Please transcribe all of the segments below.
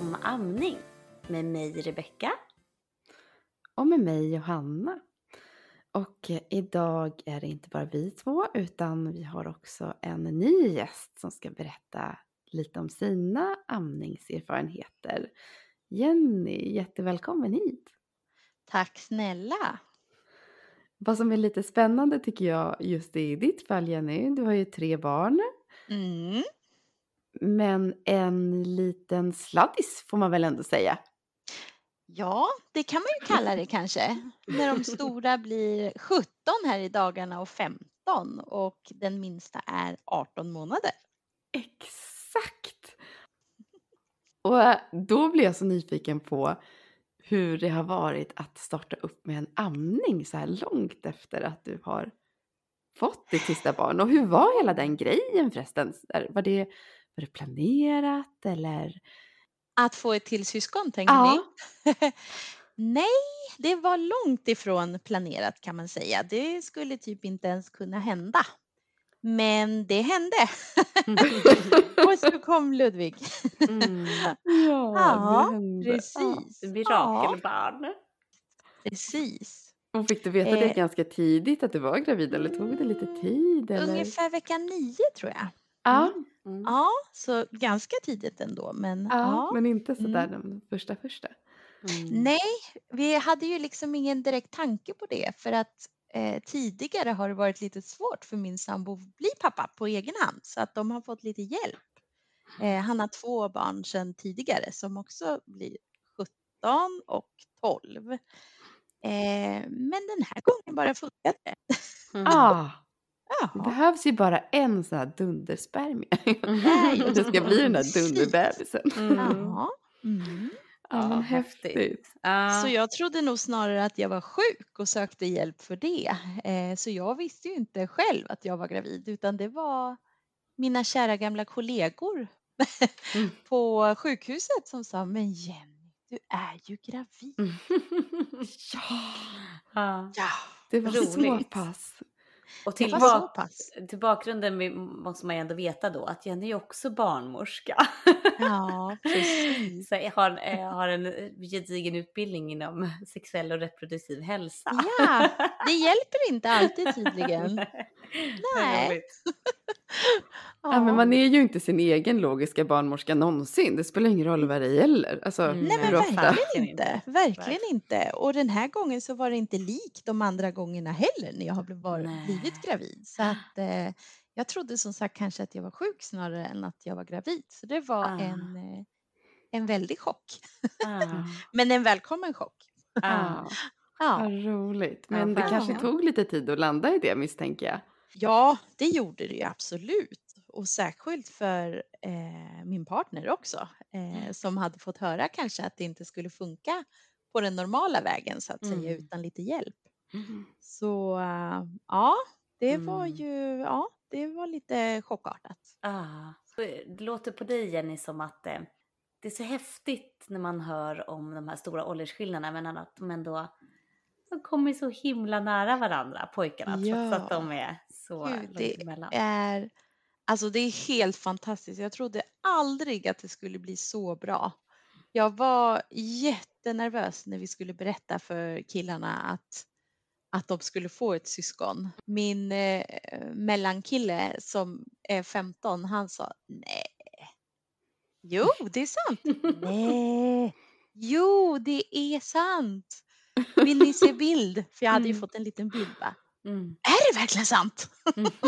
om amning med mig Rebecka. Och med mig Johanna. Och eh, idag är det inte bara vi två utan vi har också en ny gäst som ska berätta lite om sina amningserfarenheter. Jenny, jättevälkommen hit! Tack snälla! Vad som är lite spännande tycker jag just i ditt fall Jenny, du har ju tre barn. Mm. Men en liten sladdis får man väl ändå säga. Ja, det kan man ju kalla det kanske. När de stora blir 17 här i dagarna och 15 och den minsta är 18 månader. Exakt! Och eh, då blir jag så nyfiken på hur det har varit att starta upp med en amning så här långt efter att du har fått ditt sista barn. Och hur var hela den grejen förresten? Var det, var det planerat eller? Att få ett till syskon tänker Ja. ni? Nej, det var långt ifrån planerat kan man säga. Det skulle typ inte ens kunna hända. Men det hände. och så kom Ludvig. Mm. Ja, Ja. Precis. Mirakelbarn. Precis. Och fick du veta det Eh. ganska tidigt att du var gravid eller tog det lite tid? Eller? Ungefär vecka nio tror jag. Ja, Mm. Ja, så ganska tidigt ändå. Men, ja, ja. men inte sådär Mm. den första första. Mm. Nej, vi hade ju liksom ingen direkt tanke på det för att eh, tidigare har det varit lite svårt för min sambo att bli pappa på egen hand så att de har fått lite hjälp. Eh, han har två barn sedan tidigare som också blir 17 och 12. Eh, men den här gången bara funkade det. Mm. Ah, det Jaha. behövs ju bara en sån här dunderspermie. Att det ska bli den där dunderbebisen. Mm. Mm. Ja, men häftigt. häftigt. Ja. Så jag trodde nog snarare att jag var sjuk och sökte hjälp för det. Eh, så jag visste ju inte själv att jag var gravid utan det var mina kära gamla kollegor Mm. på sjukhuset som sa men Jenny, du är ju gravid. Mm. Ja, Ja. ja. Det var så Roligt. pass. Och till, bak, till bakgrunden måste man ju ändå veta då att Jenny är också barnmorska. Ja, precis. Så jag har, jag har en gedigen utbildning inom sexuell och reproduktiv hälsa. Ja, det hjälper inte alltid tydligen. Nej. Ja, men man är ju inte sin egen logiska barnmorska någonsin. Det spelar ingen roll vad det gäller. Alltså, Mm, Nej men verkligen inte. Verkligen inte. Och den här gången så var det inte likt de andra gångerna heller när jag har blivit, gravid. Så att eh, jag trodde som sagt kanske att jag var sjuk snarare än att jag var gravid. Så det var Ah. en, eh, en väldig chock. Ah, Men en välkommen chock. ah. Ja, Vad roligt. Ja, Men det kanske tog lite tid att landa i det misstänker jag. Ja det gjorde det ju absolut. Och särskilt för eh, min partner också. Eh, som hade fått höra kanske att det inte skulle funka på den normala vägen så att säga Mm. utan lite hjälp. Så äh, ja, det var Mm. ju ja, det var lite chockartat. Ah. Så Det låter på dig Jenny som att eh, det är så häftigt när man hör om de här stora åldersskillnaderna men att de ändå de kommer så himla nära varandra, pojkarna, trots Ja. att de är så Gud, det emellan. är alltså det är helt fantastiskt. Jag trodde aldrig att det skulle bli så bra. Jag var jättenervös när vi skulle berätta för killarna att att de skulle få ett syskon. Min eh, mellankille som är 15, han sa nej. Jo, det är sant. nej. Jo, det är sant. Vill ni se bild? För jag hade ju Mm. fått en liten bild va. Mm. Är det verkligen sant? Mm.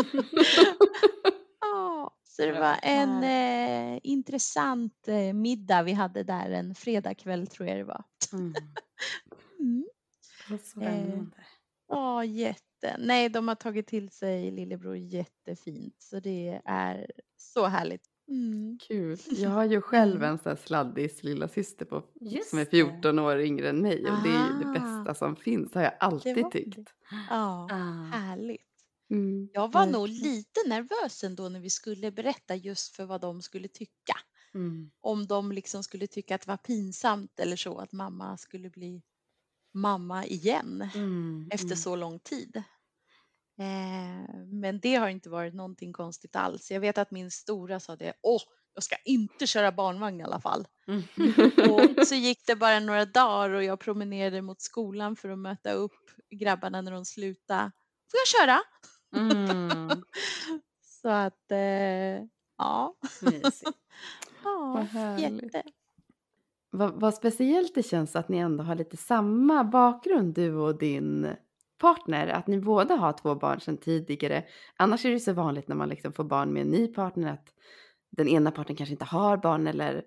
Ja, så det var en eh, intressant eh, middag vi hade där en fredagkväll tror jag det var. Mm. Mm. Spännande. Ja, jätte. Nej, de har tagit till sig lillebror jättefint så det är så härligt. Mm. Kul. Jag har ju själv Mm. en sån här sladdis lilla syster på, Just som är det. 14 år yngre än mig och det är ju det Ah. bästa som finns har jag alltid tyckt. det. Ja, Ah. härligt. Mm, Jag var nog verkligen. lite nervös ändå när vi skulle berätta just för vad de skulle tycka. Mm. Om de liksom skulle tycka att det var pinsamt eller så att mamma skulle bli mamma igen Mm. efter mm. så lång tid. Eh, men det har inte varit någonting konstigt alls. Jag vet att min stora sa det. Åh, jag ska inte köra barnvagn i alla fall. Mm. Och så gick det bara några dagar och jag promenerade mot skolan för att möta upp grabbarna när de slutade. Får jag köra? Mm. Så att, eh, ja. Mysigt. ja Vad jätte. Vad, vad speciellt det känns att ni ändå har lite samma bakgrund du och din partner. Att ni båda har två barn sedan tidigare. Annars är det så vanligt när man liksom får barn med en ny partner att den ena parten kanske inte har barn eller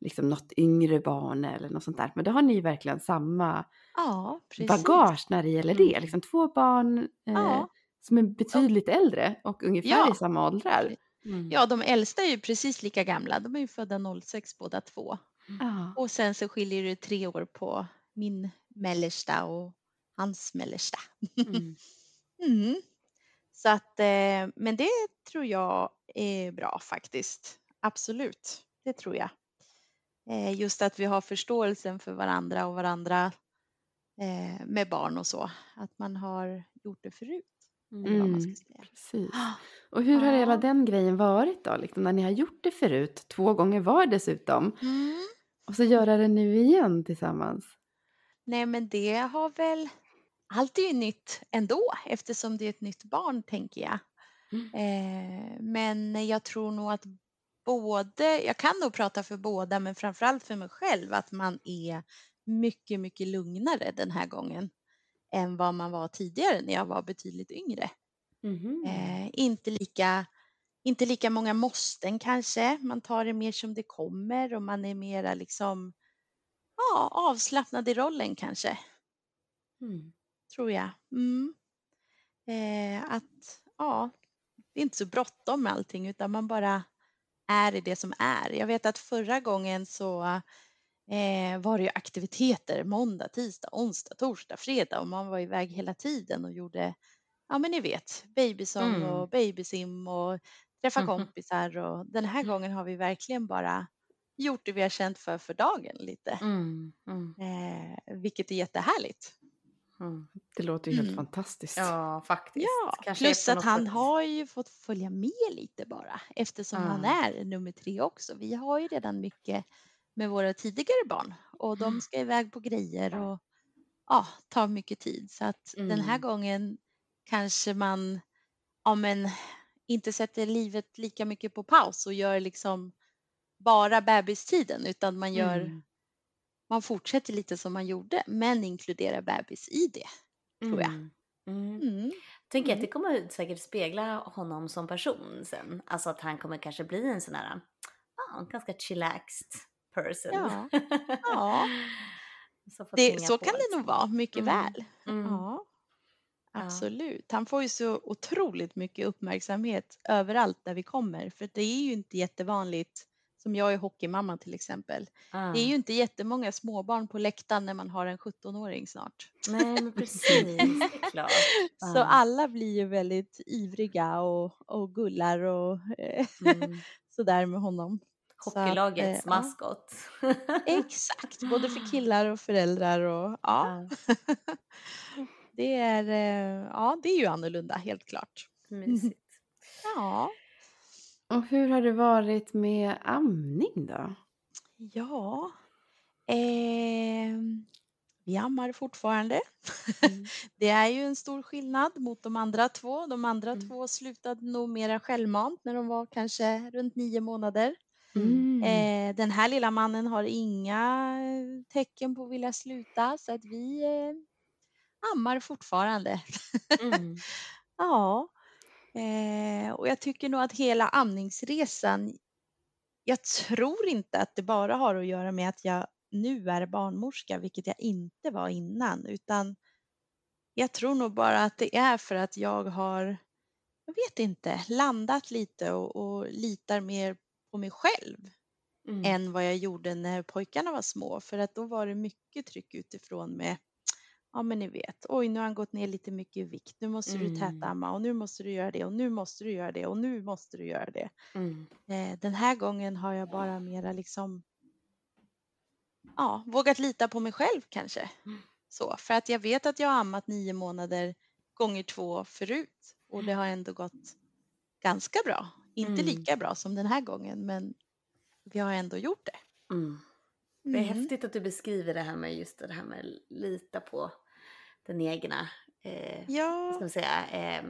liksom något yngre barn eller något sånt där. Men då har ni verkligen samma Ja, bagage när det gäller det. Liksom två barn eh, Ja. som är betydligt äldre och ungefär Ja. i samma åldrar. Mm. Ja, de äldsta är ju precis lika gamla. De är ju födda 06 båda två. Ja. Och sen så skiljer det tre år på min mellersta och hans mellersta. Mm. Mm. Så att, eh, men det tror jag är bra faktiskt. Absolut, det tror jag. Eh, just att vi har förståelsen för varandra och varandra eh, med barn och så. Att man har gjort det förut. Mm. Precis. Och hur har hela den grejen varit då? Liksom när ni har gjort det förut, två gånger var dessutom. Mm. Och så göra det nu igen tillsammans. Nej, men det har väl... Allt är ju nytt ändå eftersom det är ett nytt barn, tänker jag. Mm. Eh, men jag tror nog att både, jag kan nog prata för båda, men framförallt för mig själv, att man är mycket, mycket lugnare den här gången än vad man var tidigare när jag var betydligt yngre. Mhm. Eh, inte, lika, inte lika många måsten kanske. Man tar det mer som det kommer och man är mera liksom ja, avslappnad i rollen kanske, Mm. Tror jag. Mm. Eh, att ja, det är inte så bråttom med allting utan man bara är i det som är. Jag vet att förra gången så eh, var det ju aktiviteter måndag, tisdag, onsdag, torsdag, fredag och man var iväg hela tiden och gjorde, ja men ni vet, babysång Mm. och babysim och träffa Mhm. kompisar och den här gången har vi verkligen bara gjort det vi har känt för för dagen lite, Mm. Mm. eh, vilket är jättehärligt. Mm. Det låter ju helt Mm. fantastiskt. Ja, faktiskt. Ja, plus att han sätt- har ju fått följa med lite bara eftersom han Ja. är nummer tre också. Vi har ju redan mycket med våra tidigare barn och Mm. de ska iväg på grejer och ja, tar mycket tid. Så att den här Mm. gången kanske man ja, men, inte sätter livet lika mycket på paus och gör liksom bara bebistiden utan man gör Mm. Man fortsätter lite som man gjorde men inkluderar bebis i det. tror jag. Mm. Mm. Mm. Tänker att Mm. det kommer säkert spegla honom som person sen. Alltså att han kommer kanske bli en sån här, en ganska chillaxed person. Ja. Ja. Så, Det, så kan det liksom. nog vara, mycket Mm. väl. Ja. absolut. Han får ju så otroligt mycket uppmärksamhet överallt där vi kommer. För det är ju inte jättevanligt, som jag är hockeymamma till exempel. Det är ju Ja. inte jättemånga småbarn på läktaren när man har en 17-åring snart. Nej men precis, klart. Så Ja. alla blir ju väldigt ivriga och, och gullar och Mm. sådär med honom. Så att, eh, Hockeylagets ja. maskot. Exakt, både för killar och föräldrar och ja. Ja, Det är, eh, ja, det är ju annorlunda helt klart. mysigt. Ja, Och hur har det varit med amning då? ja. ehm, vi ammar fortfarande. Mm. Det är ju en stor skillnad mot de andra två. De andra Mm. två slutade nog mera självmant när de var kanske runt nio månader. Mm. Eh, den här lilla mannen har inga eh, tecken på att vilja sluta så att vi eh, ammar fortfarande. Mm. Ja, eh, och jag tycker nog att hela amningsresan, jag tror inte att det bara har att göra med att jag nu är barnmorska, vilket jag inte var innan, utan jag tror nog bara att det är för att jag har, jag vet inte, landat lite och, och litar mer på mig själv Mm. än vad jag gjorde när pojkarna var små. För att då var det mycket tryck utifrån med, ja men ni vet, oj nu har han gått ner lite mycket i vikt, nu måste du Mm. tätamma och nu måste du göra det och nu måste du göra det och nu måste du göra det. Mm. Eh, den här gången har jag bara mera liksom, ja, vågat lita på mig själv kanske. Mm. Så, för att jag vet att jag har ammat nio månader gånger två förut och det har ändå gått ganska bra. Inte Mm. lika bra som den här gången men vi har ändå gjort det. Det är Mm. häftigt att du beskriver det här med just det här med att lita på den egna eh, Ja, ska man säga, eh,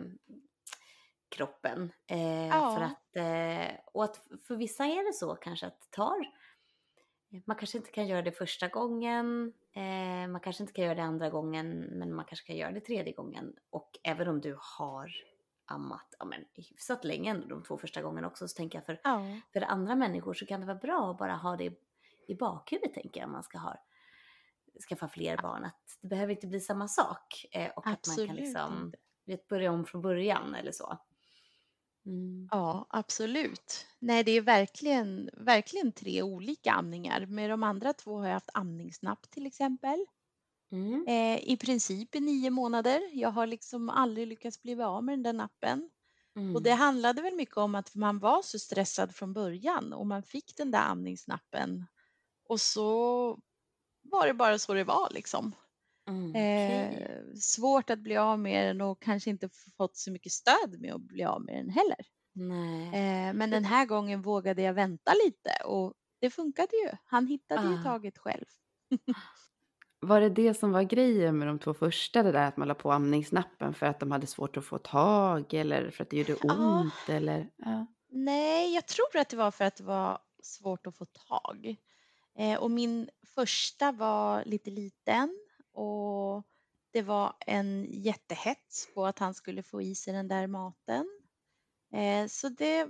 kroppen. Eh, Ja. För att, eh, och att för vissa är det så kanske att det tar, man kanske inte kan göra det första gången, eh, man kanske inte kan göra det andra gången, men man kanske kan göra det tredje gången. Och även om du har ammat ja, men, hyfsat länge de två första gångerna också, så tänker jag för, ja, för andra människor så kan det vara bra att bara ha det i, bakhuvudet, tänker jag, om man ska ha skaffa fler barn. Att det behöver inte bli samma sak. Eh, och att man absolut kan liksom vet, börja om från början eller så. Mm. Ja, absolut. Nej, det är verkligen, verkligen tre olika amningar. Med de andra två har jag haft amningsnapp till exempel. Mm. Eh, I princip i nio månader. Jag har liksom aldrig lyckats bli av med den där nappen. Och det Mm. handlade väl mycket om att man var så stressad från början och man fick den där amningsnappen. Och så var det bara så det var liksom. Mm. Okej. Eh, svårt att bli av med den och kanske inte fått så mycket stöd med att bli av med den heller. Nej. Eh, men den här gången vågade jag vänta lite och det funkade ju. Han hittade ju Ah. taget själv. Var det det som var grejen med de två första, det där att man la på amningsnappen för att de hade svårt att få tag eller för att det gjorde ont eller? Ja. Nej, jag tror att det var för att det var svårt att få tag. Eh, och min första var lite liten och det var en jättehets på att han skulle få i sig den där maten. Eh, så det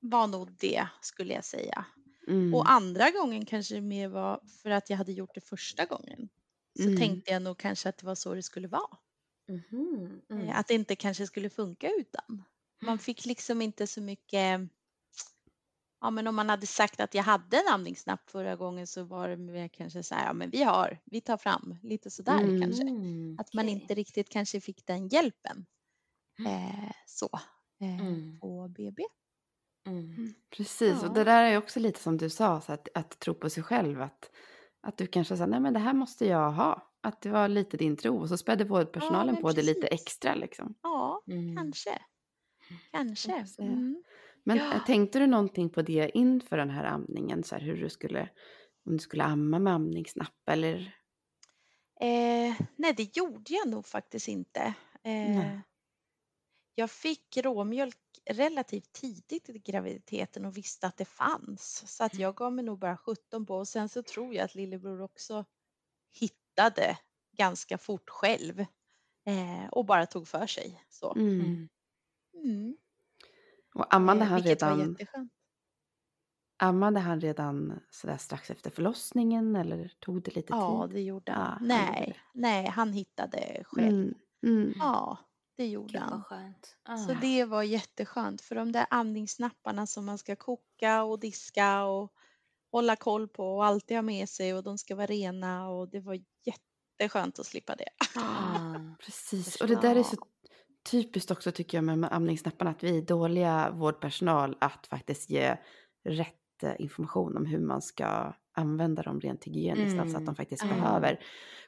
var nog det skulle jag säga. Mm. Och andra gången kanske det mer var för att jag hade gjort det första gången. Så Mm. tänkte jag nog kanske att det var så det skulle vara. Mhm. Eh, Mm. Att det inte kanske skulle funka utan. Man fick liksom inte så mycket Ja men om man hade sagt att jag hade en amningsnapp förra gången så var det mer kanske så här, ja men vi har, vi tar fram, lite sådär Mm. kanske. Mm. Att man okej. inte riktigt kanske fick den hjälpen. Eh, så, eh, Mm. på BB. Mm. Precis, och Ja. det där är också lite som du sa, så att, att tro på sig själv. Att, att du kanske sa, nej men det här måste jag ha. Att det var lite din tro och så spädde vårdpersonalen men på det lite precis. extra liksom. Ja, Mm. kanske. Kanske. Mm. Men Ja. eh, tänkte du någonting på det inför den här amningen? Så här, hur du skulle, om du skulle amma med amningsnapp eller? Eh, nej, det gjorde jag nog faktiskt inte. Eh, jag fick råmjölk relativt tidigt i graviditeten och visste att det fanns. Så att jag gav mig nog bara 17 på och sen så tror jag att lillebror också hittade ganska fort själv eh, och bara tog för sig. Så. Mm. Mm. Och ammade Eh, han vilket redan, ammade han redan sådär strax efter förlossningen eller tog det lite Ja, tid? det gjorde Ja, han. han gjorde nej, nej, han hittade själv. Mm. Mm. Ja, det gjorde Gud han. skönt. Så Ah. det var jätteskönt för de där amningsnapparna som man ska koka och diska och hålla koll på och alltid ha med sig och de ska vara rena och det var jätteskönt att slippa det. Ah. Precis, och det där är Ja. så typiskt också tycker jag med amningsnapparna att vi är dåliga vårdpersonal att faktiskt ge rätt eh, information om hur man ska använda dem rent hygieniskt. Alltså att de Mm. faktiskt Ah. behöver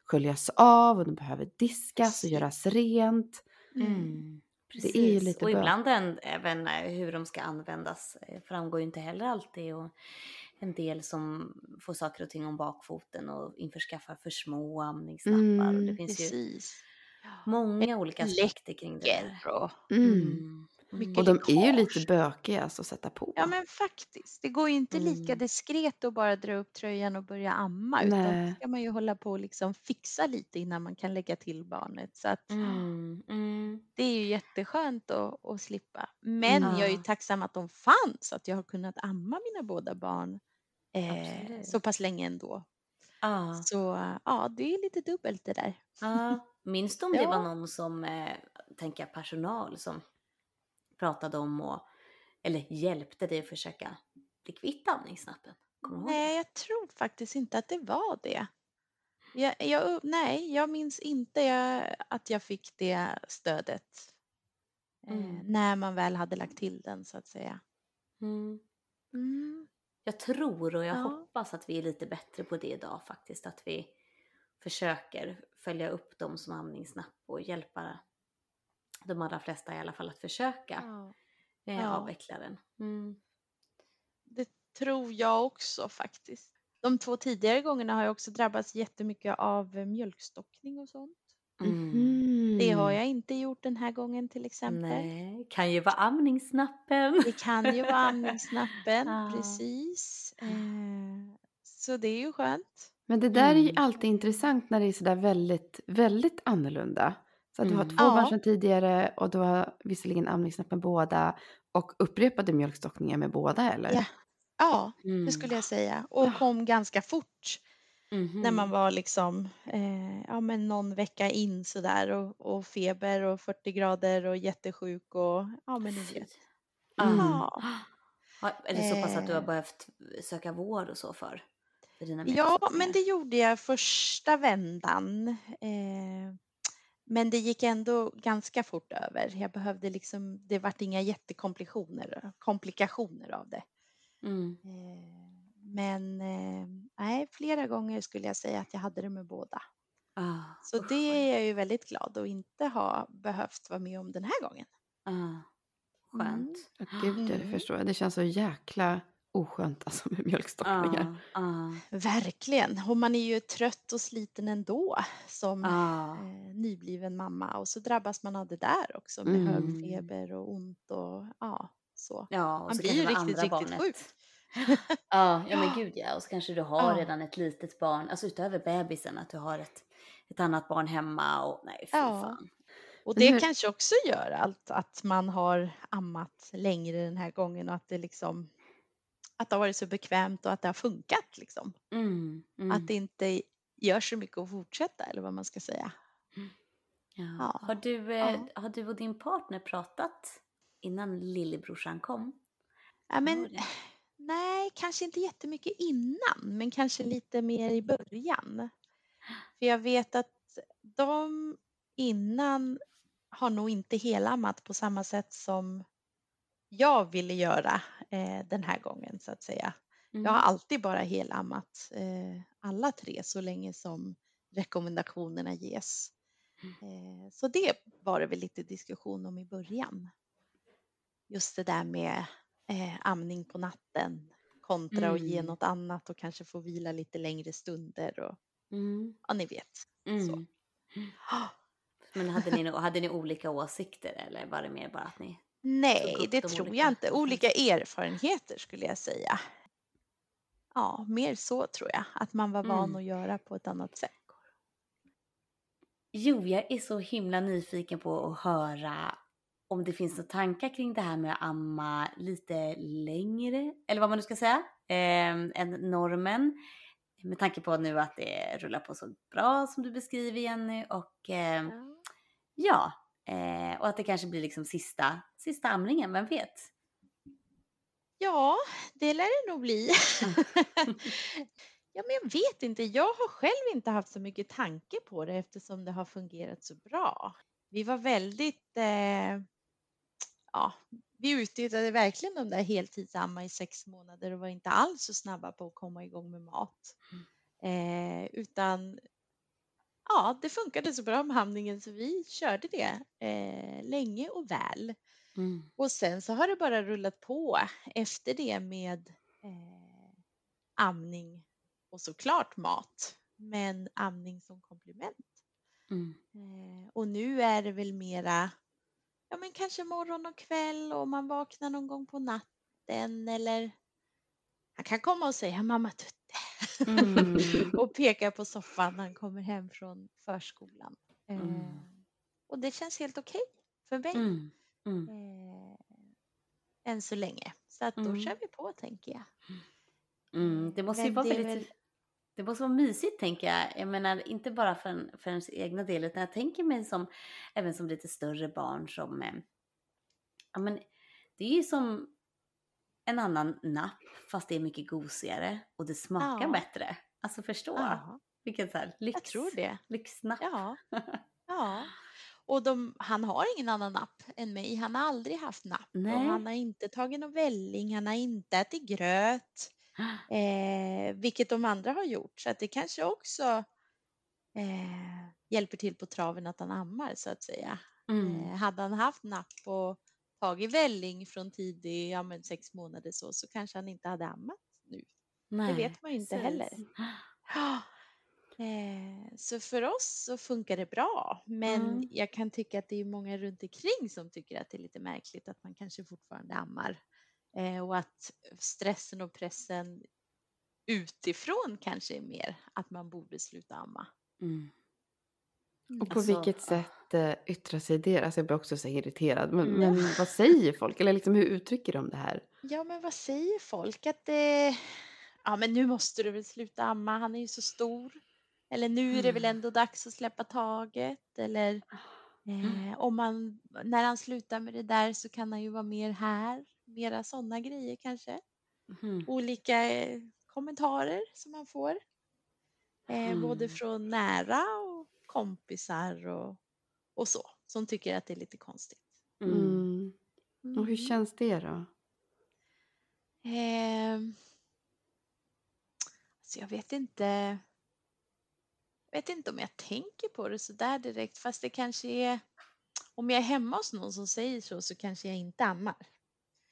sköljas av och de behöver diskas och göras rent. Mm. Det är ju lite och ibland en, även eh, hur de ska användas eh, framgår ju inte heller alltid. Och en del som får saker och ting om bakfoten och införskaffar för små amningsnappar. Och det Mm, finns ju Precis. Många olika aspekter kring det där. Mm. Mm. Mycket Och de är ju lite bökiga alltså, att sätta på. Ja men faktiskt. Det går ju inte lika Mm. diskret att bara dra upp tröjan och börja amma utan Nej. då ska man ju hålla på och liksom fixa lite innan man kan lägga till barnet. Så att Mm. Mm. det är ju jätteskönt att, att slippa. Men jag är ju Ja. tacksam att de fanns, att jag har kunnat amma mina båda barn eh, så pass länge ändå. Ah. Så ja, det är lite dubbelt det där. Ja, minns du om det var Ja. någon som, eh, tänker jag, personal som pratade om och, eller hjälpte dig att försöka bli kvitt det? Nej, jag tror faktiskt inte att det var det. Jag, jag, nej, jag minns inte jag, att jag fick det stödet eh, Mm. när man väl hade lagt till den så att säga. Mm. Mm. Jag tror och jag Ja. hoppas att vi är lite bättre på det idag faktiskt. Att vi försöker följa upp dem som amningsnapp och hjälpa de allra flesta i alla fall att försöka Ja. eh, avveckla den. Mm. Det tror jag också faktiskt. De två tidigare gångerna har jag också drabbats jättemycket av mjölkstockning och sånt. Mhm. Det har jag inte gjort den här gången till exempel. Nej, kan ju vara amningsnappen. Det kan ju vara amningsnappen, Ja. precis. Eh, så det är ju skönt. Men det där är ju Mm. alltid intressant när det är sådär väldigt, väldigt annorlunda. Så att du har Mm. två barn Ja. sedan tidigare och du har visserligen amningsnapp med båda och upprepade mjölkstockningar med båda eller? Ja. Ja, Mm. det skulle jag säga. Och Ja. kom ganska fort Mhm. när man var liksom eh, ja, men någon vecka in sådär och, och feber och 40 grader och jättesjuk och ja men ni vet. Mm. Ja. Är det så pass att du har Eh. behövt söka vård och så för? För dina Ja, men det gjorde jag första vändan. Eh, men det gick ändå ganska fort över. Jag behövde liksom, det vart inga jättekomplikationer komplikationer av det. Mm. Eh, men eh, nej, flera gånger skulle jag säga att jag hade det med båda. Ah, Så usch, det är jag ju väldigt glad att inte ha behövt vara med om den här gången. Ah, skönt. Ja, Gud, ja, det Mm. förstår jag. Det känns så jäkla oskönt alltså med mjölkstockningar. Ah, ah, Verkligen. Och man är ju trött och sliten ändå som ah. eh, nybliven mamma och så drabbas man av det där också med Mm. hög feber och ont och ja, så. Ja, och Man så blir ju riktigt, andra riktigt barnet. sjuk. Ja, ja men gud ja. Och så kanske du har Ja. redan ett litet barn, alltså utöver bebisen, att du har ett, ett annat barn hemma och nej fy Ja. fan. Och det kanske också gör allt att man har ammat längre den här gången och att det liksom att det har varit så bekvämt och att det har funkat liksom. Mm, mm. Att det inte gör så mycket att fortsätta eller vad man ska säga. ja. ja. Har, du, eh, Ja. har du och din partner pratat innan lillebrorsan kom? Ja, men, nej, kanske inte jättemycket innan, men kanske lite mer i början. För jag vet att de innan har nog inte helammat på samma sätt som jag ville göra eh, den här gången så att säga. Jag har Mm. alltid bara helammat eh, alla tre så länge som rekommendationerna ges. Eh, så det var det väl lite diskussion om i början. Just det där med eh, amning på natten kontra att ge Mm. något annat och kanske få vila lite längre stunder och Mm. ja, ni vet. Mm. Men hade ni, hade ni olika åsikter eller var det mer bara att ni... Nej, det de tror olika jag inte. Olika erfarenheter skulle jag säga. Ja, mer så tror jag. Att man var van Mm. att göra på ett annat sätt. Jo, jag är så himla nyfiken på att höra om det finns några tankar kring det här med att amma lite längre, eller vad man nu ska säga, eh, än normen. Med tanke på nu att det rullar på så bra som du beskriver Jenny och eh, ja, eh, och att det kanske blir liksom sista, sista amningen, vem vet? Ja, det lär det nog bli. ja, men jag vet inte. Jag har själv inte haft så mycket tanke på det eftersom det har fungerat så bra. Vi var väldigt, eh, ja, vi utnyttjade verkligen de där heltidsamma i sex månader och var inte alls så snabba på att komma igång med mat. Eh, utan ja, det funkade så bra med amningen så vi körde det eh, länge och väl. Mm. Och sen så har det bara rullat på efter det med eh, amning och såklart mat. Men amning som komplement. Mm. Eh, och nu är det väl mera, ja men kanske morgon och kväll och man vaknar någon gång på natten eller han kan komma och säga mamma Mm. och peka på soffan när han kommer hem från förskolan. Eh, Mm. Och det känns helt okej för mig. Mm. Mm. eh, än så länge. Så att då Mm. kör vi på tänker jag. Mm. Det måste ju Men vara det är väldigt... väl- Det måste vara mysigt tänker jag. Jag menar inte bara för, en, för ens egna del utan jag tänker mig som även som lite större barn som eh, ja men det är ju som en annan napp fast det är mycket gosigare och det smakar Ja. bättre. Alltså förstå. Ja, Vilken så här lyx, jag tror det. lyxnapp. Ja, ja. Och de, han har ingen annan napp än mig. Han har aldrig haft napp. Han har inte tagit någon välling. Han har inte ätit gröt. Eh, vilket de andra har gjort. Så att det kanske också eh, hjälper till på traven att han ammar så att säga. Mm. Eh, hade han haft napp och tagit välling från tidig, ja men sex månader så, så kanske han inte hade ammat Nej, vet man ju inte heller. precis. Ja. Eh, så för oss så funkar det bra. Men Mm. jag kan tycka att det är många runt omkring som tycker att det är lite märkligt att man kanske fortfarande ammar. Eh, och att stressen och pressen utifrån kanske är mer att man borde sluta amma. Mm. Och på Alltså, vilket sätt eh, yttrar sig det? Alltså jag blir också så irriterad. Men, Mm. men vad säger folk? Eller liksom, hur uttrycker de det här? Ja, men vad säger folk? Att det... Ja, men nu måste du väl sluta amma, han är ju så stor. Eller nu är det väl Mm. ändå dags att släppa taget. Eller eh, om man, när han slutar med det där så kan han ju vara mer här. Mera sådana grejer kanske. Mm. Olika eh, kommentarer som man får. Eh, Både Mm. från nära och kompisar och, och så. Som tycker att det är lite konstigt. Mm. Mm. Och hur känns det då? Eh, alltså jag vet inte. Jag vet inte om jag tänker på det så där direkt. Fast det kanske är. Om jag är hemma hos någon som säger så så kanske jag inte ammar.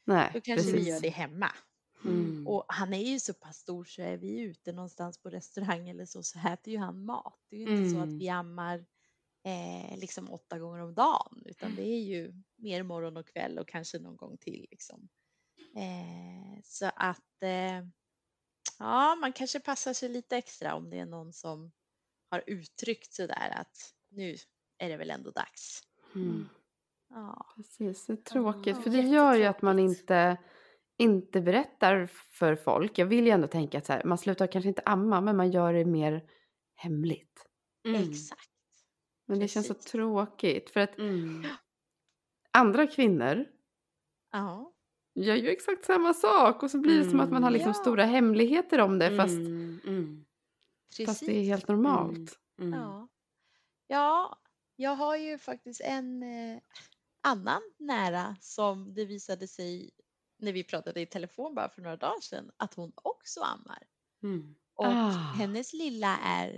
Nej, Då kanske vi gör precis. det hemma. Mm. Och han är ju så pass stor så är vi ute någonstans på restaurang eller så så äter ju han mat. Det är ju inte så att Mm. vi ammar eh, liksom åtta gånger om dagen utan det är ju mer morgon och kväll och kanske någon gång till. Liksom. Eh, så att eh, ja, man kanske passar sig lite extra om det är någon som har uttryckt sådär att nu är det väl ändå dags. Mm. Ja, Precis, det är tråkigt. Ja, för det gör ju att man inte, inte berättar för folk. Jag vill ju ändå tänka att så här, man slutar kanske inte amma, men man gör det mer hemligt. Mm. exakt. Men det känns så Precis. tråkigt. För att Mm. andra kvinnor Ja, gör ju exakt samma sak. Och så blir det som att man har liksom Ja. stora hemligheter om det. Fast, Mm. Mm. precis. fast det är helt normalt. Mm. Ja. ja, jag har ju faktiskt en eh, annan nära som det visade sig när vi pratade i telefon bara för några dagar sedan att hon också ammar. Mm. Och Ah. hennes lilla är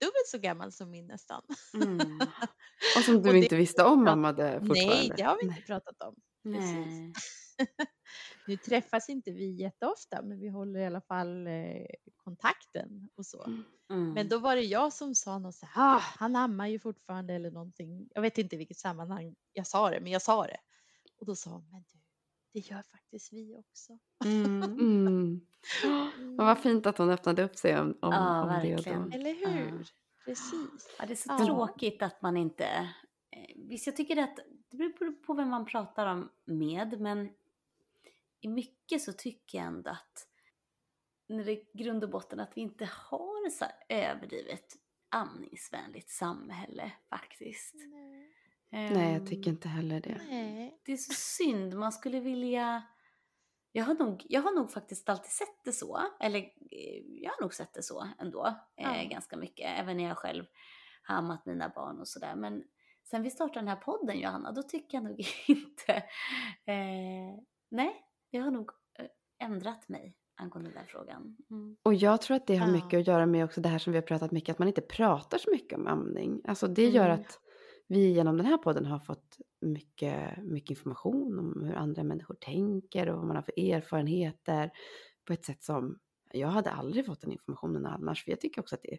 dubbelt så gammal som min nästan. Mm. Och som du Och inte visste om Ja, mammade fortfarande. Nej, det har vi Nej. inte pratat om. Nej. Nu träffas inte vi jätteofta men vi håller i alla fall eh, kontakten och så. Mm. Men då var det jag som sa något så här, ah, han ammar ju fortfarande eller någonting. Jag vet inte vilket sammanhang jag sa det, men jag sa det. Och då sa hon, men du, det gör faktiskt vi också. Mm. Mm. Och vad fint att hon öppnade upp sig om, om, Ja, om det. verkligen. Eller hur? Ja. Precis. Ja, det är så Ja. tråkigt att man inte... eh, Visst, jag tycker att det beror på vem man pratar om med, men i mycket så tycker jag ändå att när det är grund och botten att vi inte har så här överdrivet amningsvänligt samhälle faktiskt. Nej, jag Ehm, tycker inte heller det. Nej. det är så synd, man skulle vilja... Jag har, nog, jag har nog faktiskt alltid sett det så, eller eh, jag har nog sett det så ändå, eh, Ja. ganska mycket, även när jag själv har ammat mina barn och sådär. Men sen vi startade den här podden Johanna, då tycker jag nog inte... Eh, nej, jag har nog eh, ändrat mig angående den där frågan. Mm. Och jag tror att det har Ja. mycket att göra med också det här som vi har pratat mycket, att man inte pratar så mycket om amning. Alltså det gör Mm. att vi genom den här podden har fått mycket, mycket information om hur andra människor tänker och vad man har för erfarenheter på ett sätt som jag hade aldrig fått den informationen annars. För jag tycker också att det är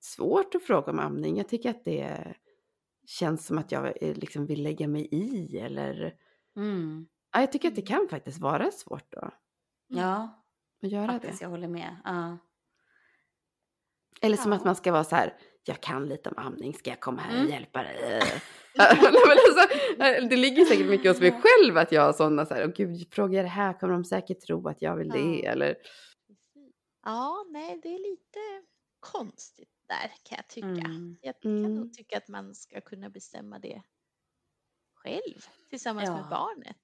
svårt att fråga om amning. Jag tycker att det känns som att jag eh, liksom vill lägga mig i eller Mm. ja, jag tycker att det kan faktiskt vara svårt då Ja, att göra faktiskt, det. jag håller med. Ja. Eller som Ja. att man ska vara så här, jag kan lite om amning, ska jag komma här och Mm. hjälpa dig? Alltså, det ligger säkert mycket hos mig själv att jag har sådana så här, åh gud, frågar jag det här kommer de säkert tro att jag vill det. Ja. Eller. Ja, nej, det är lite konstigt där kan jag tycka. Mm. Jag kan Mm. nog tycka att man ska kunna bestämma det själv tillsammans med Ja. barnet.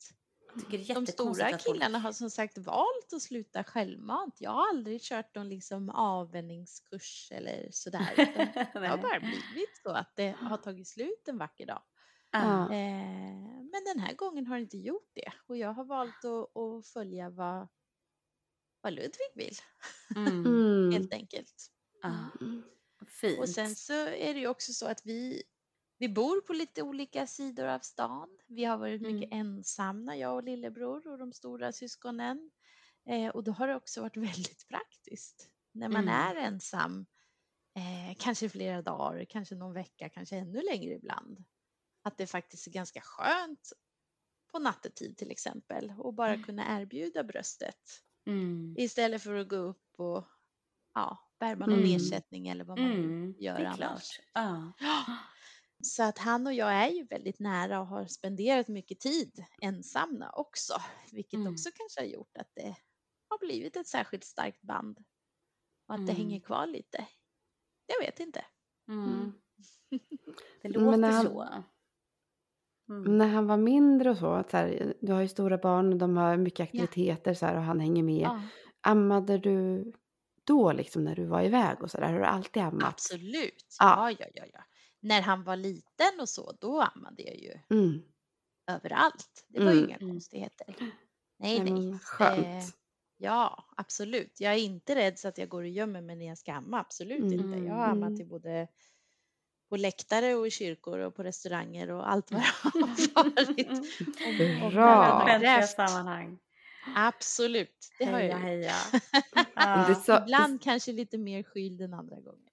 Tycker det är De stora killarna har som sagt valt att sluta självmant. Jag har aldrig kört någon liksom avvänjningskurs eller sådär. Det har bara blivit så att det har tagit slut en vacker dag. Eh, men den här gången har det inte gjort det. Och jag har valt att, att följa vad, vad Ludvig vill, Mm. mm. helt enkelt. Ja. Mm. Fint. Och sen så är det ju också så att vi, vi bor på lite olika sidor av stan. Vi har varit mycket ensamma, jag och lillebror och de stora syskonen. Eh, och då har det också varit väldigt praktiskt. När man Mm. är ensam, eh, kanske flera dagar, kanske någon vecka, kanske ännu längre ibland. Att det faktiskt är ganska skönt på nattetid till exempel och bara kunna erbjuda bröstet Mm. istället för att gå upp och ja, värma någon Mm. ersättning eller vad man Mm. gör annars. Ja. Så att han och jag är ju väldigt nära och har spenderat mycket tid ensamma också, vilket Mm. också kanske har gjort att det har blivit ett särskilt starkt band och att det Mm. hänger kvar lite. Jag vet inte. Mm. Det Men låter när han- så. Mm. När han var mindre och så, att så här, du har ju stora barn och de har mycket aktiviteter så här, och han hänger med. Ja, Ammade du då liksom när du var iväg och så där? Har du alltid ammat? absolut. Ja. Ja, ja, ja, ja. När han var liten och så, då ammade jag ju Mm. överallt. Det var ju Mm. inga Mm. konstigheter. Nej, Ja, nej. men skönt. Eh, Ja, absolut. Jag är inte rädd så att jag går och gömmer mig när jag ska amma. Absolut Mm. inte. Jag har ammat Mm. i både på läktare och i kyrkor och på restauranger och allt vad det har varit. Om- om Bra. Offentliga sammanhang. Absolut, det har Heja, jag gjort. heja. Ja. Ibland kanske lite mer skyld än andra gånger.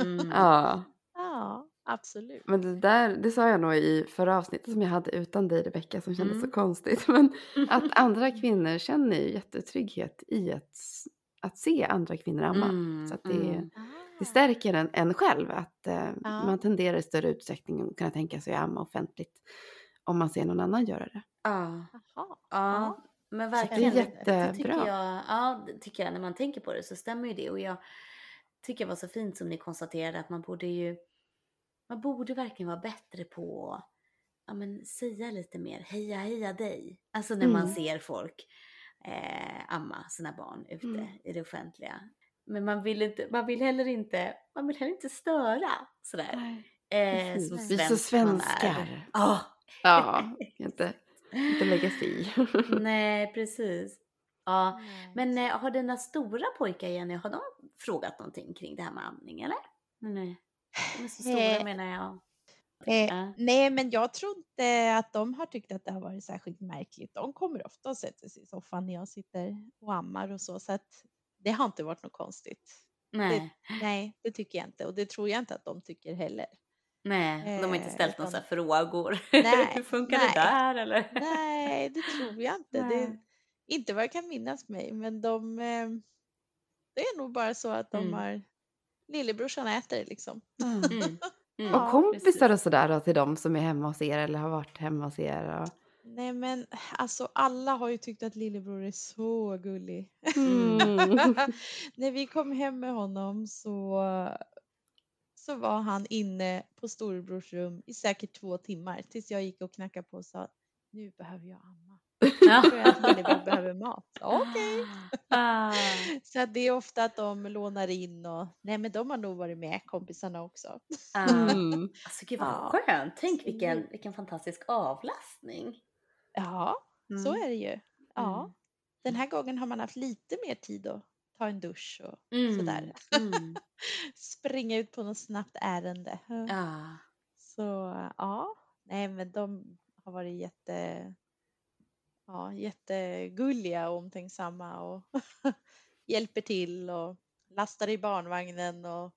Mm. Ja, Ja, absolut. men det där, det sa jag nog i förra avsnittet som jag hade utan dig Rebecka som kändes Mm. så konstigt. Men att andra kvinnor känner ju jättetrygghet i att, att se andra kvinnor amma. Mm, Så att det, mm. det stärker en, en själv att eh, Ja. man tenderar i större utsträckning att kunna tänka sig att amma offentligt om man ser någon annan göra det. Ja. Jaha. Ja, men det är verkligen. Det, det tycker jättebra. jag, ja, det tycker jag när man tänker på det så stämmer ju det. Och jag tycker det var så fint som ni konstaterade att man borde ju, man borde verkligen vara bättre på att ja, men, säga lite mer heja heja dig. Alltså när man Mm. ser folk eh, amma sina barn ute Mm. i det offentliga. Men man vill, inte, man vill heller inte, man vill heller inte störa sådär. Eh, som Vi är så man svenskar. Ja, Ja, inte, inte lägga sig i. nej precis. Ja. Men eh, har dina stora pojkar Jenny, har de frågat någonting kring det här med amning eller? Nej, de är så stora Eh, menar jag. Eh, Ja. nej, men jag tror inte att de har tyckt att det har varit särskilt märkligt. De kommer ofta och sätter sig i soffan när jag sitter och ammar och så, så att det har inte varit något konstigt. Nej, Nej, det tycker jag inte och det tror jag inte att de tycker heller. nej, de har inte Eh, ställt några utan- frågor. Nej, Hur funkar nej. det där eller? Nej, det tror jag inte. Det, inte vad jag kan minnas mig, men de, eh, det är nog bara så att de Mm. har Lillebrorsan äter liksom. Mm. Mm. Mm, Och kompisar och sådär då till de som är hemma hos er eller har varit hemma hos er? Och... Nej, men alltså alla har ju tyckt att lillebror är så gullig. Mm. När vi kom hem med honom så, så var han inne på storebrors rum i säkert två timmar tills jag gick och knackade på och sa nu behöver jag amma. Ja. För att behöver mat. Okej. Ah. Så det är ofta att de lånar in och nej men de har nog varit med kompisarna också. Ah. Mm. Alltså gud vad Ja, skönt. Tänk vilken, absolut. vilken fantastisk avlastning. Ja, så Mm. är det ju. Ja. Mm. Den här gången har man haft lite mer tid att ta en dusch och Mm. sådär. Mm. Springa ut på något snabbt ärende. Ja. Så ja, nej men de har varit jätte, ja, jättegulliga och omtänksamma och hjälper till och lastar i barnvagnen och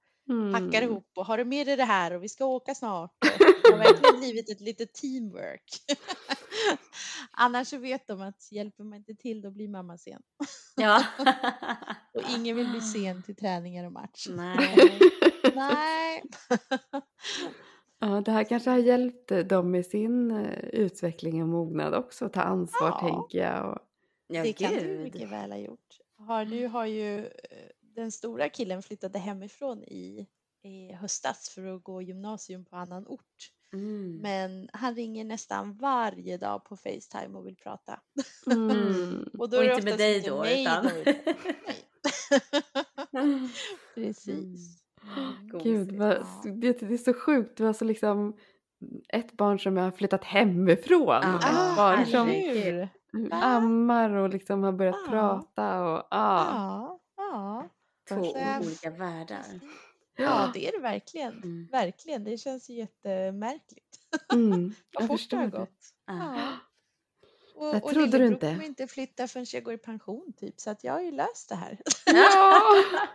packar Mm. ihop och har du med dig det här och vi ska åka snart. Det har verkligen blivit ett litet teamwork. Annars så vet de att hjälper man inte till då blir mamma sen. ja. Och ingen vill bli sen till träningar och match. Nej. Nej. Ja, det här kanske har hjälpt eh, dem i sin eh, utveckling och mognad också. Ta ansvar Ja. tänker jag. Och... Ja, det kan du mycket väl ha gjort. Har, nu har ju eh, den stora killen flyttade hemifrån i, i höstas för att gå gymnasium på annan ort. Mm. Men han ringer nästan varje dag på Facetime och vill prata. Mm. Och då Och inte med dig då, utan... Nej. Precis. Gud, vad, det, det är så sjukt. Du har så liksom ett barn som har flyttat hemifrån. Ett Ah, barn som herregud. Va? ammar och liksom har börjat Ja. prata. Och, ja. Ja, ja. Två jag- olika världar. Ja, det är det verkligen. Mm. Verkligen. Det känns jättemärkligt. Mm, Vad jag fort det förstår har det. gått. Ja. Och, Det och trodde du lillebror inte. kommer inte flytta förrän jag går i pension typ. Så att jag har ju löst det här. Ja.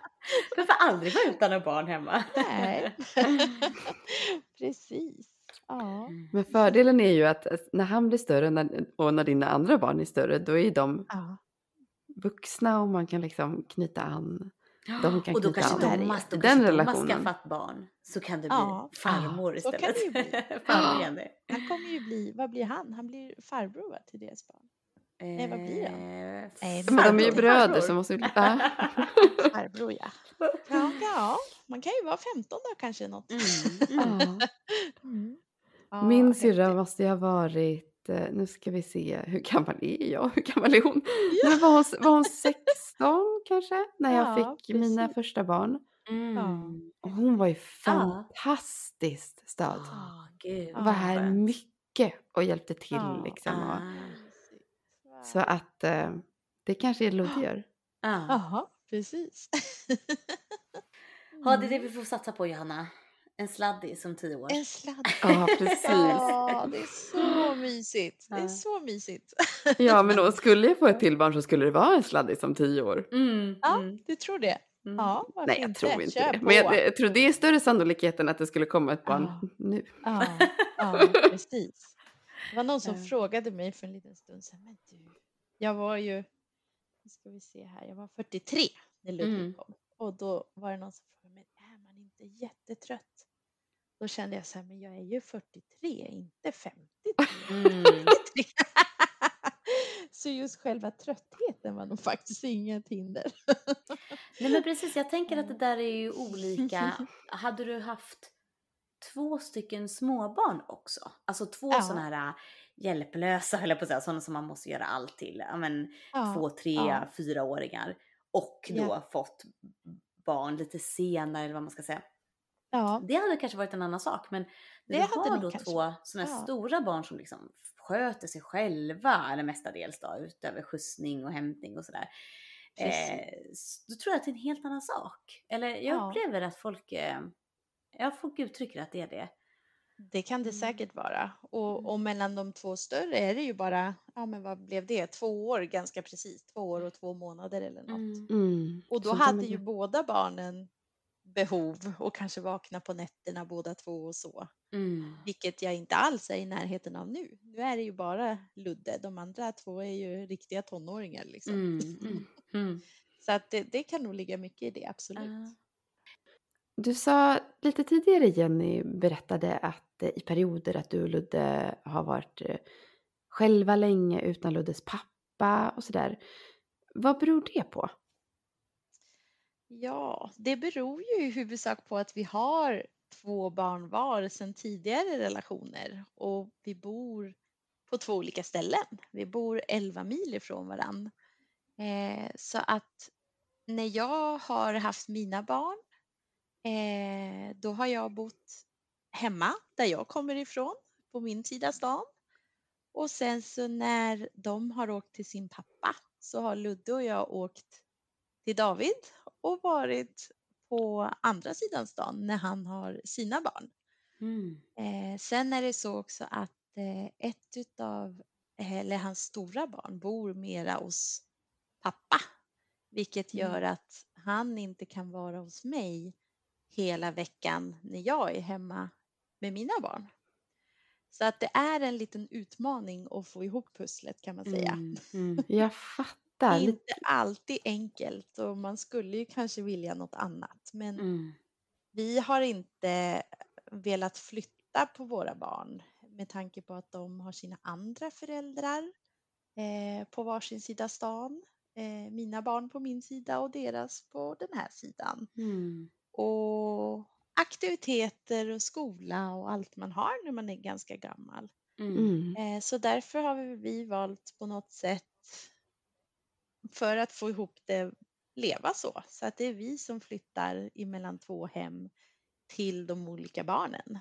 Du får aldrig vara utan några barn hemma. Nej. Precis. Ja. Men fördelen är ju att eh, när han blir större och när dina andra barn är större, då är de ja. vuxna och man kan liksom knyta an. De kan och då kanske an an. Thomas, då kanske den Thomas relationen. skaffat barn. Så kan du bli Ja. farmor så kan istället. det ju bli. Jenny. Han kommer ju bli, vad blir han? Han blir farbror va, till deras barn. Nej, vad blir han? Eh, Nej, Men de är ju bröder så måste vi... Ja. Farbror ja. ja. Ja, man kan ju vara 15 då kanske något. Mm, mm. Ja. Mm. Ja, Min syrra måste ju ha varit, nu ska vi se, hur gammal är jag? Hur gammal är hon? Men var, hon var hon 16 kanske? När jag Ja, fick mina precis. första barn. Mm. Och hon var ju Ja. fantastiskt stöd. Ah, gud, Var här mycket och hjälpte till Ja. liksom. Och, Ah. Så att eh, det kanske är Ludde gör. Ah. Jaha, precis. Ja, det är det vi får satsa på Johanna. En sladdis som tio år. En sladd. Ja, precis. Ja, det är så mysigt. Det är så mysigt. Ja, men då skulle jag få ett till barn så skulle det vara en sladdis om tio år. Mm, Ja, mm, du tror det? mm. Ja, Nej, jag tror inte Kör det. på. Men jag, jag tror det är större sannolikhet än att det skulle komma ett barn Ja. nu. Ja, ja, precis. Det var någon som Ja. frågade mig för en liten stund sedan. Men du, jag var ju, nu ska vi se här, jag var 43 när Ludvig Mm. kom. Och då var det någon som frågade mig, är man inte jättetrött? Då kände jag så här, men jag är ju 43, inte 53. Mm. 43. Så just själva tröttheten var nog faktiskt inget hinder. Nej men precis, jag tänker att det där är ju olika. Hade du haft två stycken småbarn också? Alltså två Ja. sådana här äh, hjälplösa, höll jag på att säga, sådana som man måste göra allt till. Ja, men, Ja, två, tre, ja. fyraåringar. Och då Ja. fått barn lite senare, eller vad man ska säga. Ja, Det hade kanske varit en annan sak, men när Det du hade har då kanske- två sådana ja. stora barn som liksom sköter sig själva, eller mestadels då, utöver skjutsning och hämtning och sådär. Eh, då tror jag att det är en helt annan sak. Eller jag Ja. upplever att folk, eh, ja, folk uttrycker att det är det. det kan det Mm. säkert vara. Och, Mm. och mellan de två större är det ju bara, ja men vad blev det, två år ganska precis, två år och två månader eller något. Mm. Och då Så de hade ju båda barnen behov och kanske vakna på nätterna båda två och så. Mm. Vilket jag inte alls är i närheten av nu. Nu är det ju bara Ludde, de andra två är ju riktiga tonåringar liksom. Mm. Mm. Mm. Så att det, det kan nog ligga mycket i det, absolut. Ja. Du sa lite tidigare, Jenny berättade att eh, i perioder att du och Ludde har varit eh, själva länge utan Luddes pappa och sådär. Vad beror det på? Ja, det beror ju i huvudsak på att vi har två barn var sedan tidigare relationer och vi bor på två olika ställen. Vi bor 11 mil ifrån varann. Eh, så att när jag har haft mina barn, eh, då har jag bott hemma där jag kommer ifrån, på min sida stan. Och sen så när de har åkt till sin pappa så har Ludde och jag åkt till David och varit på andra sidan stan när han har sina barn. Mm. Eh, sen är det så också att eh, ett utav, eh, eller hans stora barn bor mera hos pappa. Vilket Mm. gör att han inte kan vara hos mig hela veckan när jag är hemma med mina barn. Så att det är en liten utmaning att få ihop pusslet kan man säga. Mm. Mm. Jag Det är Lite- inte alltid enkelt och man skulle ju kanske vilja något annat. Men Mm. vi har inte velat flytta på våra barn med tanke på att de har sina andra föräldrar eh, på varsin sida stan. Eh, mina barn på min sida och deras på den här sidan. Mm. Och aktiviteter och skola och allt man har när man är ganska gammal. Mm. Eh, Så därför har vi valt på något sätt för att få ihop det leva så. Så att det är vi som flyttar emellan två hem till de olika barnen.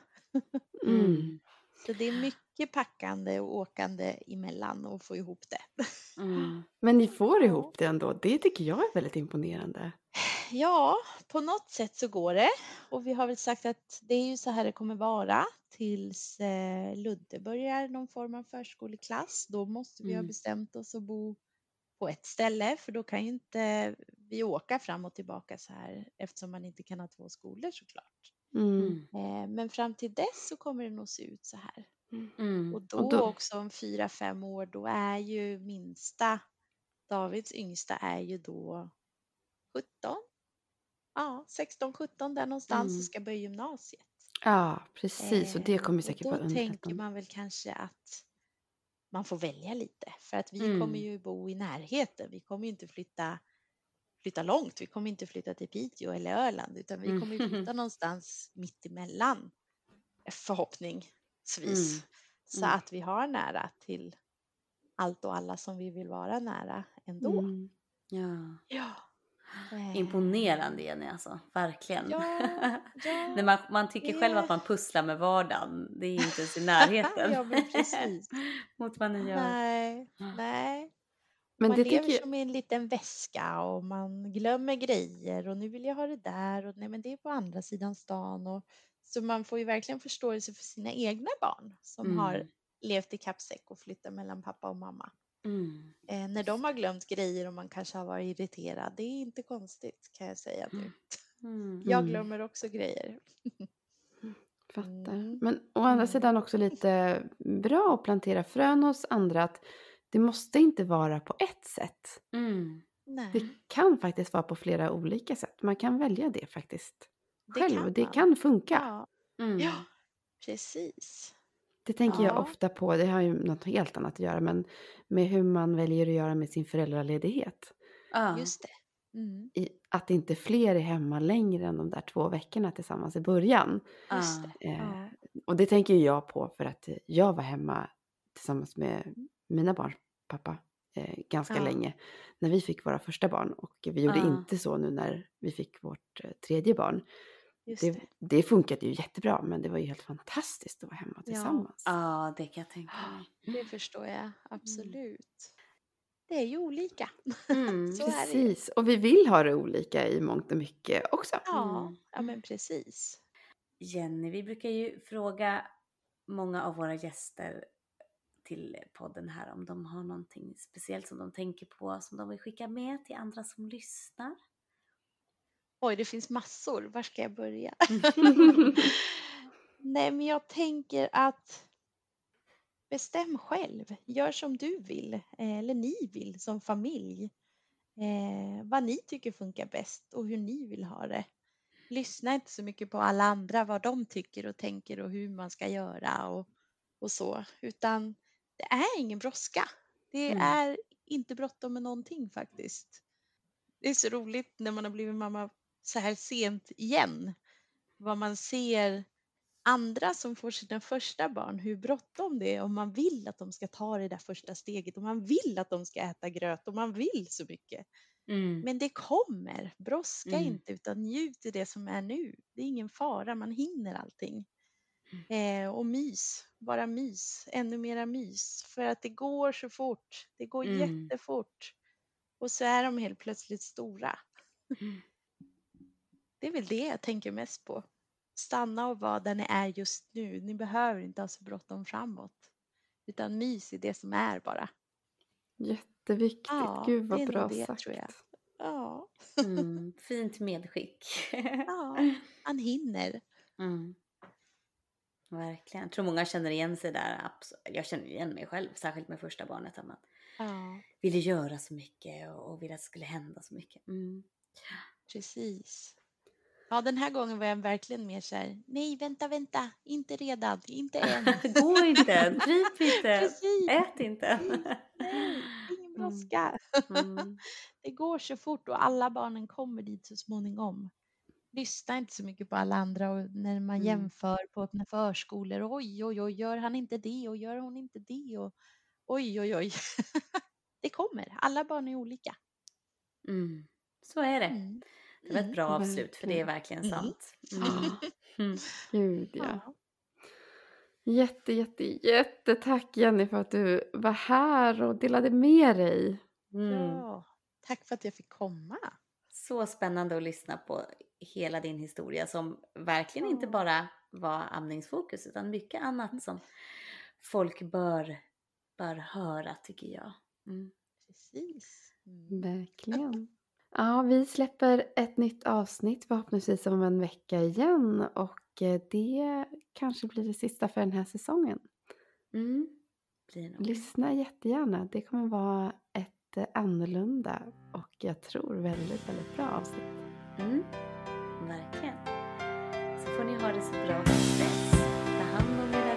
Mm. Så det är mycket packande och åkande emellan och få ihop det. Mm. Men ni får ihop det ändå. Det tycker jag är väldigt imponerande. Ja, på något sätt så går det. Och vi har väl sagt att det är ju så här det kommer vara tills eh, Ludde börjar någon form av förskoleklass. Då måste vi ha Mm. bestämt oss att bo på ett ställe för då kan ju inte vi åka fram och tillbaka så här eftersom man inte kan ha två skolor såklart. Mm. Mm. Eh, men fram till dess så kommer det nog se ut så här. Mm. Och då, Och då- också om fyra, fem år, då är ju minsta, Davids yngsta är ju då 17. Ja, 16, 17 där någonstans Mm. och ska börja gymnasiet. Ja, precis. Och det Eh, kommer säkert och vara då tänker man väl kanske att man får välja lite för att vi Mm. kommer ju bo i närheten. Vi kommer ju inte flytta, flytta långt. Vi kommer inte flytta till Piteå eller Öland utan vi Mm. kommer ju flytta någonstans mitt emellan förhoppningsvis. Mm. Så Mm. att vi har nära till allt och alla som vi vill vara nära ändå. Mm. Ja. Ja. Eh, Imponerande Jenny alltså, verkligen. Ja, ja. När man, man tycker själv det- att man pusslar med vardagen, det är inte ens i närheten. Ja, men precis. Mot vad ni gör. Nej, nej. Men man det lever jag... som i en liten väska och man glömmer grejer och nu vill jag ha det där och nej men det är på andra sidan stan. Och, så man får ju verkligen förståelse för sina egna barn som Mm. har levt i kappsäck och flyttat mellan pappa och mamma. Mm. Eh, när de har glömt grejer och man kanske har varit irriterad, det är inte konstigt kan jag säga nu. Mm. Jag Mm. glömmer också grejer. Fattar. Mm. Men å andra Mm. sidan också lite bra att plantera frön hos andra. Att det måste inte vara på ett sätt. Mm. Nej, Det kan faktiskt vara på flera olika sätt. Man kan välja det faktiskt. Det Själv. kan det kan funka. ja, Mm. ja, precis. Det tänker jag Ja. ofta på. Det har ju något helt annat att göra. Men med hur man väljer att göra med sin föräldraledighet. Ja. Just det. Mm. I, att inte fler är hemma längre än de där två veckorna tillsammans i början. Just det. Eh, Ja. Och det tänker ju jag på för att jag var hemma tillsammans med mina barns pappa eh, ganska Ja. länge när vi fick våra första barn. Och vi gjorde Ja. inte så nu när vi fick vårt eh, tredje barn. Just Det, det. det funkade ju jättebra men det var ju helt fantastiskt att vara hemma tillsammans. ja, det kan jag tänka mig. Det förstår jag absolut. Det är ju olika. Mm. Så är det ju. Precis, och vi vill ha det olika i mångt och mycket också. Ja, Mm. ja men precis. Jenny, vi brukar ju fråga många av våra gäster till podden här om de har någonting speciellt som de tänker på som de vill skicka med till andra som lyssnar. Oj, det finns massor. Var ska jag börja? Nej, men jag tänker att bestäm själv. Gör som du vill eh, eller ni vill som familj. Eh, vad ni tycker funkar bäst och hur ni vill ha det. Lyssna inte så mycket på alla andra vad de tycker och tänker och hur man ska göra och, och så. Utan det är ingen brådska. Det Mm. är inte bråttom med någonting faktiskt. Det är så roligt när man har blivit mamma så här sent igen. Vad man ser andra som får sina första barn, hur bråttom det är och man vill att de ska ta det där första steget och man vill att de ska äta gröt och man vill så mycket. Mm. Men det kommer, brådska Mm. inte utan njut i det som är nu. Det är ingen fara, man hinner allting. Eh, och mys, bara mys, ännu mera mys. För att det går så fort, det går Mm. jättefort. Och så är de helt plötsligt stora. Det är väl det jag tänker mest på. Stanna och vara där ni är just nu. Ni behöver inte ha så bråttom framåt. Utan mys i det som är bara. Jätteviktigt. Ja, Gud vad bra det, sagt. tror jag. Ja, Mm. Fint medskick. ja man hinner. Mm. Verkligen. Jag tror många känner igen sig där. Jag känner igen mig själv, särskilt med första barnet. Att man Ja, ville göra så mycket och och ville att det skulle hända så mycket. Mm. precis. Ja, den här gången var jag verkligen mer så här. Nej, vänta, vänta, inte redan, inte än. Gå inte, kryp inte, Precis. ät inte. Nej, ingen Mm. brådska. Mm. Det går så fort och alla barnen kommer dit så småningom. Lyssna inte så mycket på alla andra och när man Mm. jämför på öppna förskolor. Oj, oj, oj, gör han inte det och gör hon inte det och oj, oj, oj. det kommer. Alla barn är olika. Mm. Så är det. Mm. Det var ett Mm. bra avslut för det är verkligen Mm. sant. Mm. Mm. Gud ja. Jätte, jätte, jättetack Jenny för att du var här och delade med dig. Mm. ja. Tack för att jag fick komma. Så spännande att lyssna på hela din historia som verkligen inte bara vara amningsfokus utan mycket annat som folk bör, bör höra tycker jag. Mm. Precis. Mm. Verkligen. Ja, vi släpper ett nytt avsnitt förhoppningsvis om en vecka igen och eh, det kanske blir det sista för den här säsongen. Mm. Lyssna jättegärna. Det kommer vara ett eh, annorlunda och jag tror väldigt, väldigt bra avsnitt. Mm. Verkligen. Så får ni ha det så bra tills dess. Ta hand om er